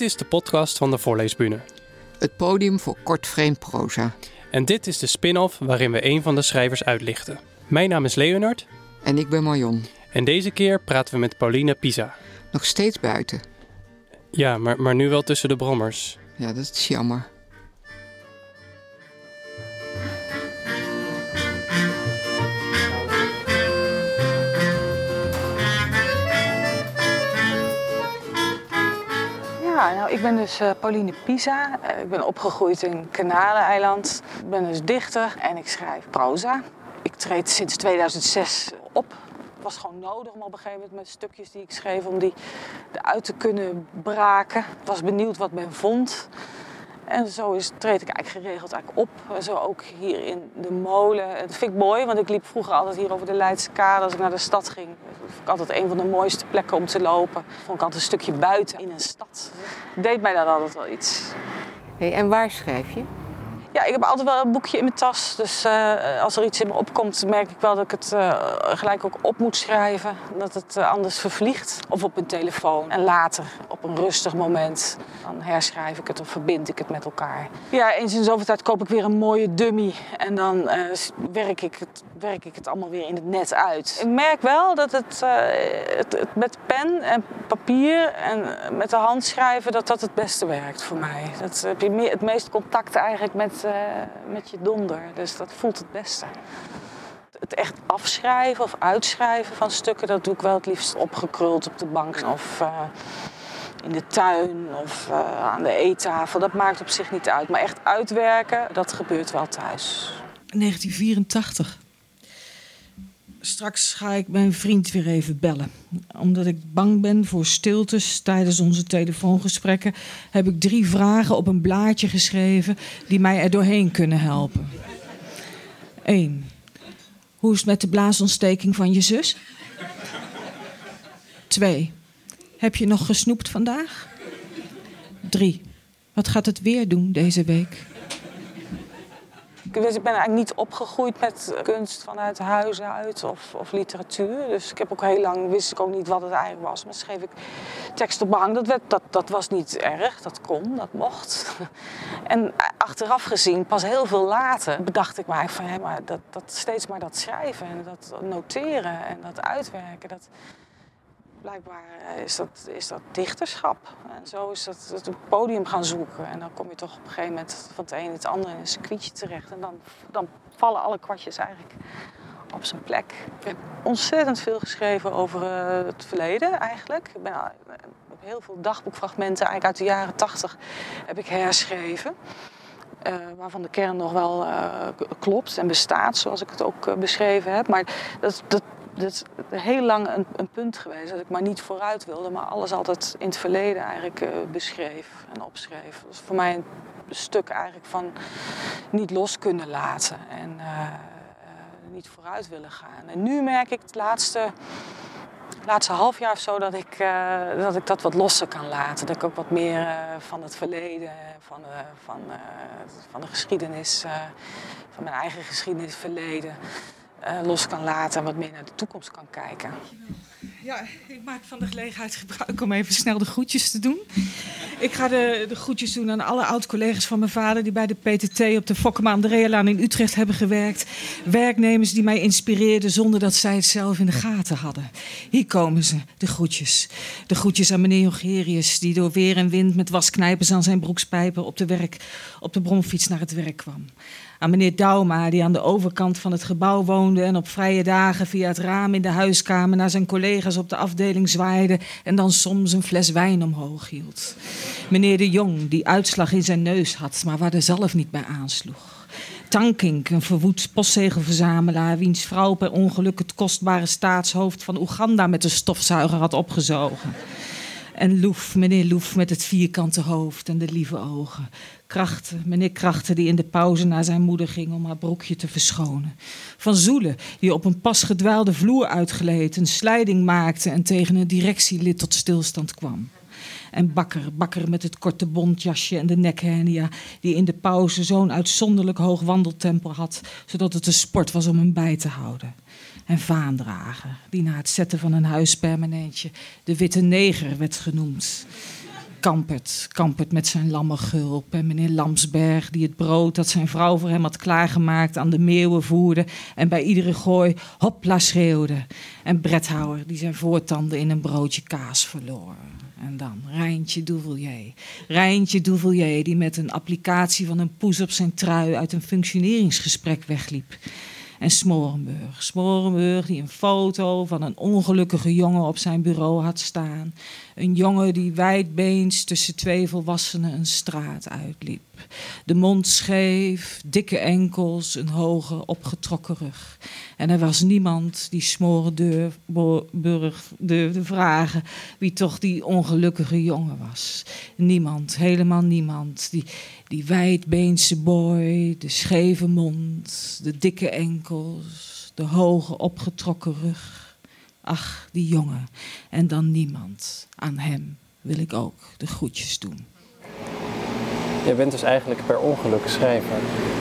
Dit is de podcast van de Voorleesbühne. Het podium voor kort frame proza. En dit is de spin-off waarin we een van de schrijvers uitlichten. Mijn naam is Leonard. En ik ben Marion. En deze keer praten we met Pauline Pisa. Nog steeds buiten. Ja, maar, maar nu wel tussen de brommers. Ja, dat is jammer. Nou, ik ben dus uh, Pauline Pisa. Uh, ik ben opgegroeid in Kanaleneiland. Ik ben dus dichter en ik schrijf proza. Ik treed sinds 2006 op. Het was gewoon nodig om op een gegeven moment met stukjes die ik schreef... om die eruit te kunnen braken. Ik was benieuwd wat men vond. En zo is, treed ik eigenlijk geregeld eigenlijk op. Zo ook hier in de molen. Dat vind ik mooi, want ik liep vroeger altijd hier over de Leidse Kade als ik naar de stad ging. Dat vond ik altijd een van de mooiste plekken om te lopen. Vond ik altijd een stukje buiten in een stad. Deed mij daar altijd wel iets. Hey, en waar schrijf je? Ja, ik heb altijd wel een boekje in mijn tas. Dus uh, als er iets in me opkomt, merk ik wel dat ik het uh, gelijk ook op moet schrijven. Dat het uh, anders vervliegt. Of op een telefoon. En later, op een rustig moment, dan herschrijf ik het of verbind ik het met elkaar. Ja, eens in zoveel tijd koop ik weer een mooie dummy. En dan werk, ik het, werk ik het allemaal weer in het net uit. Ik merk wel dat het, het, het met pen en papier en met de hand schrijven, dat dat het beste werkt voor mij. Dat heb je meer, het meeste contact eigenlijk met uh, met je donder. Dus dat voelt het beste. Het echt afschrijven of uitschrijven van stukken, dat doe ik wel het liefst opgekruld op de bank of uh, in de tuin of uh, aan de eettafel. Dat maakt op zich niet uit. Maar echt uitwerken, dat gebeurt wel thuis. 1984. Straks ga ik mijn vriend weer even bellen. Omdat ik bang ben voor stiltes tijdens onze telefoongesprekken, heb ik drie vragen op een blaadje geschreven die mij er doorheen kunnen helpen. 1. Hoe is het met de blaasontsteking van je zus? 2. Heb je nog gesnoept vandaag? 3. Wat gaat het weer doen deze week? Ik ben eigenlijk niet opgegroeid met kunst vanuit huis uit of, of, literatuur. Dus ik heb ook heel lang, wist ik ook niet wat het eigenlijk was. Maar schreef ik tekst op behang. Dat, werd, dat, dat was niet erg, dat kon, dat mocht. En achteraf gezien, pas heel veel later, bedacht ik me van... Hé, maar dat, dat, steeds maar dat schrijven en dat noteren en dat uitwerken... Dat, blijkbaar is dat, is dat dichterschap. En zo is dat het podium gaan zoeken. En dan kom je toch op een gegeven moment van het een het andere in een circuitje terecht. En dan, dan vallen alle kwartjes eigenlijk op zijn plek. Ik heb ontzettend veel geschreven over uh, het verleden eigenlijk. Ik ben uh, heel veel dagboekfragmenten eigenlijk uit de jaren tachtig heb ik herschreven. Waarvan de kern nog wel klopt en bestaat, zoals ik het ook beschreven heb. Maar dat, dat, is heel lang een, een, punt geweest dat ik maar niet vooruit wilde, maar alles altijd in het verleden eigenlijk uh, beschreef en opschreef. Dat is voor mij een stuk eigenlijk van niet los kunnen laten en uh, uh, niet vooruit willen gaan. En nu merk ik het laatste, laatste half jaar of zo dat ik, dat ik dat wat losser kan laten. Dat ik ook wat meer van het verleden, van, van, van de geschiedenis, van mijn eigen geschiedenis, verleden uh, los kan laten en wat meer naar de toekomst kan kijken. Ja, ik maak van de gelegenheid gebruik om even snel de groetjes te doen. Ik ga de, de groetjes doen aan alle oud-collega's van mijn vader... die bij de PTT op de Fokkema Andrealaan in Utrecht hebben gewerkt. Werknemers die mij inspireerden zonder dat zij het zelf in de gaten hadden. Hier komen ze, de groetjes. De groetjes aan meneer Jongerius... die door weer en wind met wasknijpers aan zijn broekspijpen... op de, werk, op de bromfiets naar het werk kwam aan meneer Dauma, die aan de overkant van het gebouw woonde en op vrije dagen via het raam in de huiskamer naar zijn collega's op de afdeling zwaaide en dan soms een fles wijn omhoog hield. Meneer de Jong, die uitslag in zijn neus had, maar waar de zalf niet bij aansloeg. Tankink, een verwoed postzegelverzamelaar, wiens vrouw per ongeluk het kostbare staatshoofd van Oeganda met de stofzuiger had opgezogen. En Loef, meneer Loef met het vierkante hoofd en de lieve ogen. Krachten, meneer Krachten die in de pauze naar zijn moeder ging om haar broekje te verschonen. Van Zoelen die op een pas gedwaalde vloer uitgeleed een slijding maakte en tegen een directielid tot stilstand kwam. En Bakker, Bakker met het korte bontjasje en de nekhernia, die in de pauze zo'n uitzonderlijk hoog wandeltempo had, zodat het een sport was om hem bij te houden en vaandrager, die na het zetten van een huispermanentje de witte neger werd genoemd. Kampert. Kampert met zijn lammengulp. En meneer Lamsberg die het brood dat zijn vrouw voor hem had klaargemaakt aan de meeuwen voerde. En bij iedere gooi hopla schreeuwde. En Bretthouwer die zijn voortanden in een broodje kaas verloor. En dan Rijntje Douvelier. Rijntje Douvelier die met een applicatie van een poes op zijn trui uit een functioneringsgesprek wegliep. En Smorenburg. Smorenburg die een foto van een ongelukkige jongen op zijn bureau had staan. Een jongen die wijdbeens tussen twee volwassenen een straat uitliep. De mond scheef, dikke enkels, een hoge opgetrokken rug. En er was niemand die Smorenburg durfde vragen wie toch die ongelukkige jongen was. Niemand, helemaal niemand. Die, die wijdbeense boy, de scheve mond, de dikke enkels, de hoge opgetrokken rug. Ach, die jongen. En dan niemand. Aan hem wil ik ook de groetjes doen. Jij bent dus eigenlijk per ongeluk schrijver.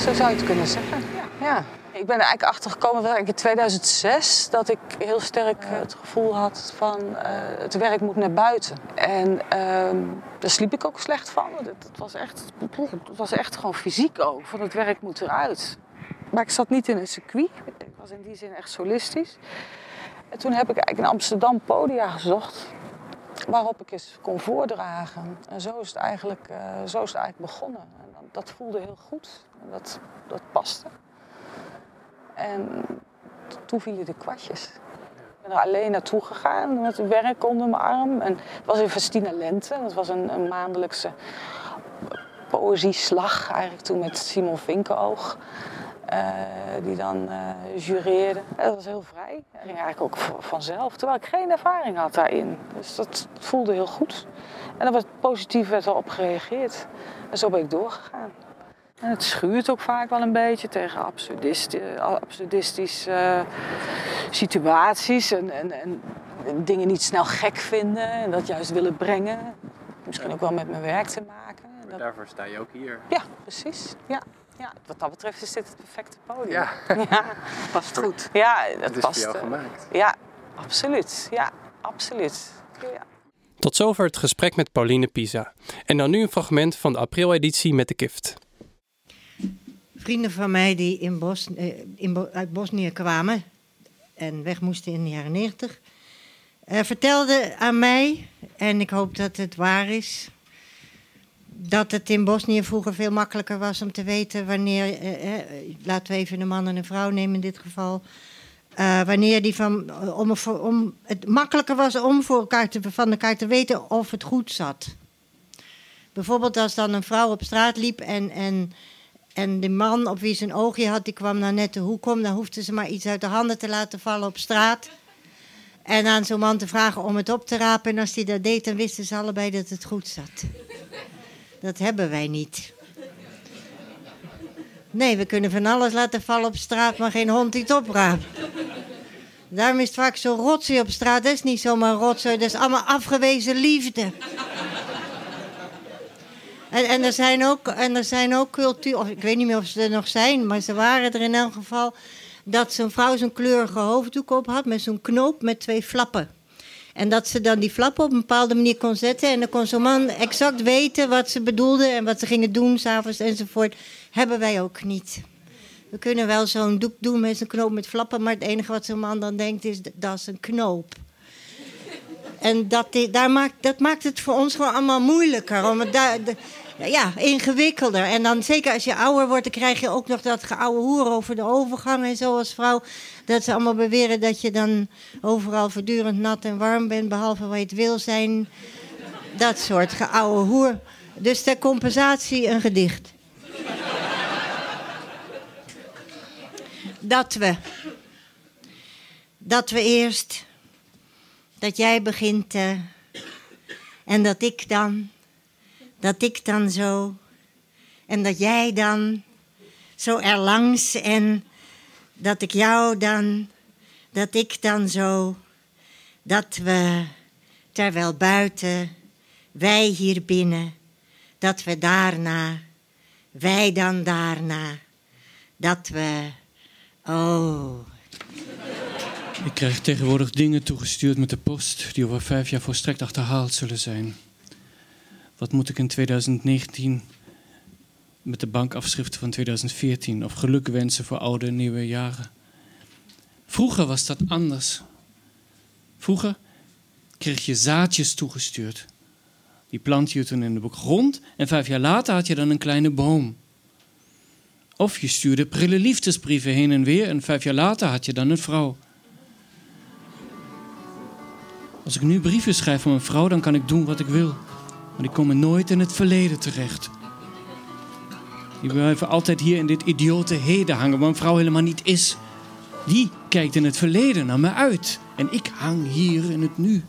Zo zou je het kunnen zeggen. Ja. ja. Ik ben er eigenlijk achter gekomen in 2006 dat ik heel sterk het gevoel had van uh, het werk moet naar buiten. En uh, daar sliep ik ook slecht van. Het, was echt, het was echt gewoon fysiek ook, van het werk moet eruit. Maar ik zat niet in een circuit. Ik was in die zin echt solistisch. En toen heb ik eigenlijk in Amsterdam podia gezocht waarop ik eens kon voordragen. En zo is het eigenlijk, uh, zo is het eigenlijk begonnen. En dat voelde heel goed. En dat, dat paste. En toen vielen de kwartjes. Ik ben er alleen naartoe gegaan met werk onder mijn arm. En het was in Festina Lente. Dat was een, een maandelijkse poëzieslag eigenlijk toen met Simon Vinkenoog. Uh, die dan uh, jureerde. Dat was heel vrij. Dat ging eigenlijk ook vanzelf, terwijl ik geen ervaring had daarin. Dus dat voelde heel goed. En daar was positief werd op gereageerd. En zo ben ik doorgegaan. En het schuurt ook vaak wel een beetje tegen absurdistische uh, situaties en, en, en, dingen niet snel gek vinden en dat juist willen brengen. Misschien ook wel met mijn werk te maken. Dat... Daarvoor sta je ook hier. Ja, precies. Ja. Ja, wat dat betreft is dit het perfecte podium. Ja, ja past goed. Ja, dat het is past. voor jou gemaakt. Ja, absoluut. Ja, absoluut. Ja. Tot zover het gesprek met Pauline Pisa. En dan nu een fragment van de april-editie met de Kift vrienden van mij die in Bos, eh, in uit Bosnië kwamen en weg moesten in de jaren negentig, uh, vertelden aan mij, en ik hoop dat het waar is, dat het in Bosnië vroeger veel makkelijker was om te weten wanneer, uh, laten we even een man en een vrouw nemen in dit geval, wanneer die van, om, om, het makkelijker was om voor elkaar te, van elkaar te weten of het goed zat. Bijvoorbeeld als dan een vrouw op straat liep en, en en de man op wie ze een oogje had, die kwam naar net de hoek om. Dan hoefde ze maar iets uit de handen te laten vallen op straat. En aan zo'n man te vragen om het op te rapen. En als hij dat deed, dan wisten ze allebei dat het goed zat. Dat hebben wij niet. Nee, we kunnen van alles laten vallen op straat, maar geen hond die het opraapt. Daarom is het vaak zo rotzooi op straat. Dat is niet zomaar rotzooi, dat is allemaal afgewezen liefde. En, en, er zijn ook, en er zijn ook cultuur, of ik weet niet meer of ze er nog zijn, maar ze waren er in elk geval. Dat zo'n vrouw zo'n kleurige hoofddoek op had met zo'n knoop met twee flappen. En dat ze dan die flappen op een bepaalde manier kon zetten. En dan kon zo'n man exact weten wat ze bedoelde en wat ze gingen doen s'avonds enzovoort. Hebben wij ook niet. We kunnen wel zo'n doek doen met een knoop met flappen, maar het enige wat zo'n man dan denkt is dat is een knoop. En dat, daar maakt, dat maakt het voor ons gewoon allemaal moeilijker. Om het daar, ja, ingewikkelder. En dan zeker als je ouder wordt, dan krijg je ook nog dat geouwe hoer over de overgang en zo als vrouw. Dat ze allemaal beweren dat je dan overal voortdurend nat en warm bent, behalve waar je het wil zijn. Dat soort geouwe hoer. Dus ter compensatie een gedicht. Dat we. Dat we eerst. Dat jij begint. Uh, en dat ik dan dat ik dan zo en dat jij dan zo erlangs en dat ik jou dan, dat ik dan zo, dat we terwijl buiten, wij hier binnen, dat we daarna, wij dan daarna, dat we, oh. Ik krijg tegenwoordig dingen toegestuurd met de post die over vijf jaar volstrekt achterhaald zullen zijn. Wat moet ik in 2019 met de bankafschriften van 2014 of geluk wensen voor oude en nieuwe jaren? Vroeger was dat anders. Vroeger kreeg je zaadjes toegestuurd. Die plant je toen in de grond en vijf jaar later had je dan een kleine boom. Of je stuurde prille liefdesbrieven heen en weer en vijf jaar later had je dan een vrouw. Als ik nu brieven schrijf aan een vrouw, dan kan ik doen wat ik wil. Maar die komen nooit in het verleden terecht. Die blijven altijd hier in dit idiote heden hangen, waar een vrouw helemaal niet is. Die kijkt in het verleden naar me uit. En ik hang hier in het nu.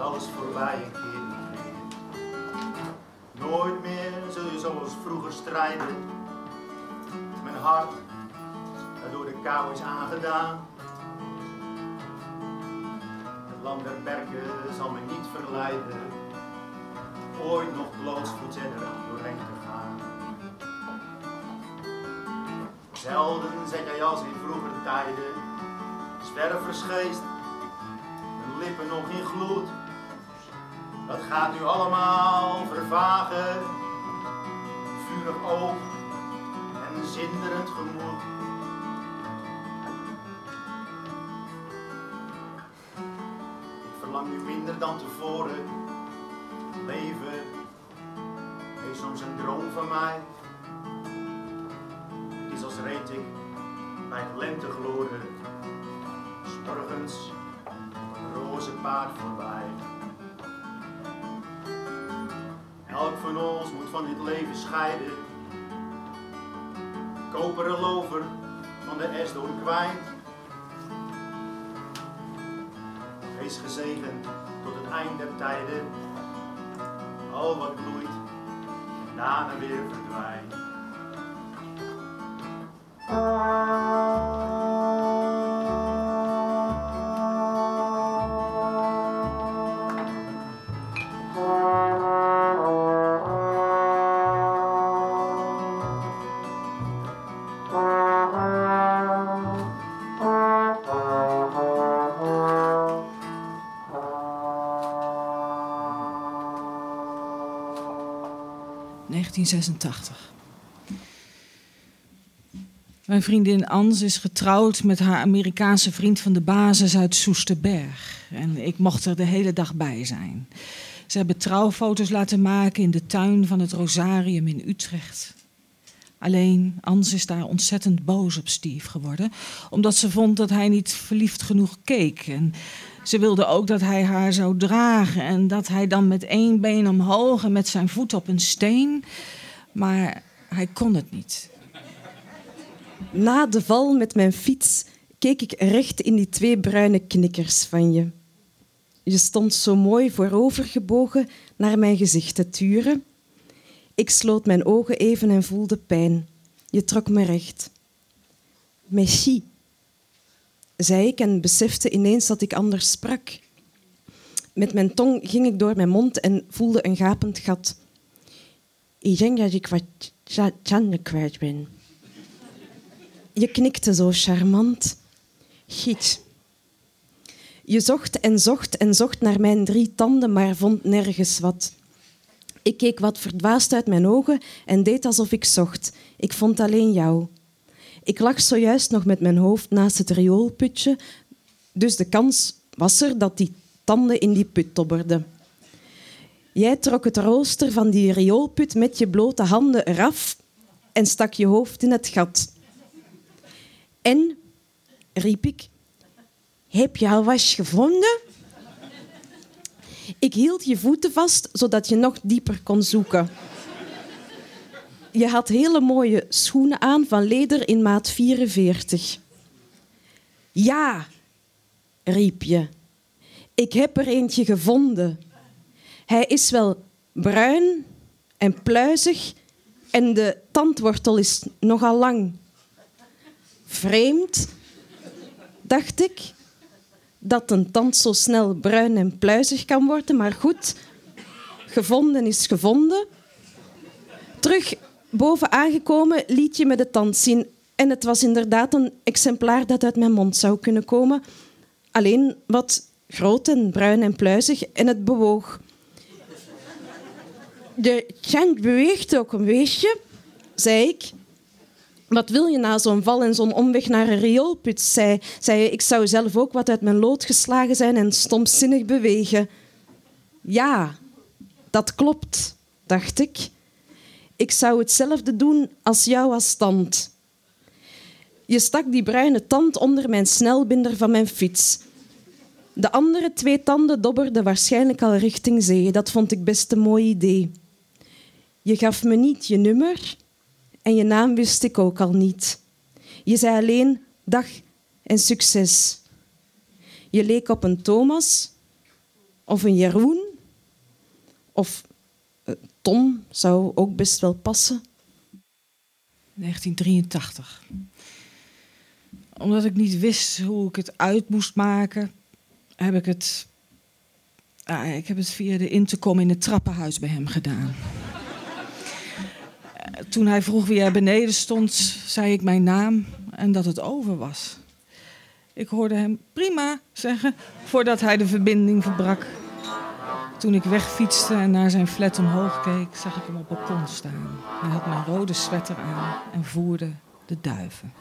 Alles voorbij een keer niet meer. Nooit meer zul je zoals vroeger strijden. Mijn hart, dat door de kou is aangedaan. Het land der berken zal me niet verleiden ooit nog blootsvoets er doorheen te gaan. Zelden zet jij als in vroeger tijden, zwerversgeest, lippen nog in gloed. Dat gaat nu allemaal vervagen, vurig oog en zinderend gemoed. Ik verlang nu minder dan tevoren leven is soms een droom van mij. Het is als reed ik bij het lentegloren, morgens een roze paard voorbij. Elk van ons moet van dit leven scheiden. Koperen lover van de esdoorn kwijt. Wees gezegend tot het eind der tijden al wat bloeit, daarna weer verdwijnt. Mijn vriendin Ans is getrouwd met haar Amerikaanse vriend van de basis uit Soesterberg. En ik mocht er de hele dag bij zijn. Ze hebben trouwfoto's laten maken in de tuin van het Rosarium in Utrecht. Alleen Ans is daar ontzettend boos op Steve geworden, omdat ze vond dat hij niet verliefd genoeg keek. En ze wilde ook dat hij haar zou dragen en dat hij dan met één been omhoog en met zijn voet op een steen. Maar hij kon het niet. Na de val met mijn fiets keek ik recht in die twee bruine knikkers van je. Je stond zo mooi voorovergebogen naar mijn gezicht te turen. Ik sloot mijn ogen even en voelde pijn. Je trok me recht. Merci, zei ik en besefte ineens dat ik anders sprak. Met mijn tong ging ik door mijn mond en voelde een gapend gat. Ik denk dat ik wat tanden kwijt ben. Je knikte zo charmant. Giet. Je zocht en zocht en zocht naar mijn drie tanden, maar vond nergens wat. Ik keek wat verdwaasd uit mijn ogen en deed alsof ik zocht. Ik vond alleen jou. Ik lag zojuist nog met mijn hoofd naast het rioolputje, dus de kans was er dat die tanden in die put tobberden. Jij trok het rooster van die rioolput met je blote handen eraf en stak je hoofd in het gat. En, riep ik, heb je al was gevonden? Ik hield je voeten vast, zodat je nog dieper kon zoeken. Je had hele mooie schoenen aan van leder in maat 44. Ja, riep je. Ik heb er eentje gevonden. Hij is wel bruin en pluizig en de tandwortel is nogal lang. Vreemd, dacht ik, dat een tand zo snel bruin en pluizig kan worden, maar goed, gevonden is gevonden. Terug boven aangekomen liet je me de tand zien en het was inderdaad een exemplaar dat uit mijn mond zou kunnen komen. Alleen wat groot en bruin en pluizig en het bewoog. De tand beweegt ook een beetje, zei ik. Wat wil je na zo'n val en zo'n omweg naar een rioolput? Zei, zei ik zou zelf ook wat uit mijn lood geslagen zijn en stomzinnig bewegen. Ja, dat klopt, dacht ik. Ik zou hetzelfde doen als jou als tand. Je stak die bruine tand onder mijn snelbinder van mijn fiets. De andere twee tanden dobberden waarschijnlijk al richting zee. Dat vond ik best een mooi idee. Je gaf me niet je nummer en je naam wist ik ook al niet. Je zei alleen dag en succes. Je leek op een Thomas of een Jeroen of Tom zou ook best wel passen. 1983. Omdat ik niet wist hoe ik het uit moest maken, heb ik het. ah, ik heb het via de intercom in het trappenhuis bij hem gedaan. Eh, Toen hij vroeg wie er beneden stond, zei ik mijn naam en dat het over was. Ik hoorde hem prima zeggen voordat hij de verbinding verbrak. Toen ik wegfietste en naar zijn flat omhoog keek, zag ik hem op het balkon staan. Hij had mijn rode sweater aan en voerde de duiven.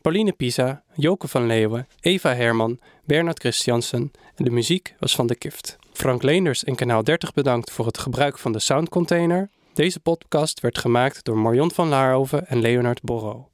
Pauline Pisa, Joke van Leeuwen, Eva Herman, Bernard Christiansen en de muziek was van de Kift. Frank Leenders en Kanaal 30 bedankt voor het gebruik van de soundcontainer. Deze podcast werd gemaakt door Marion van Laarhoven en Leonard Borro.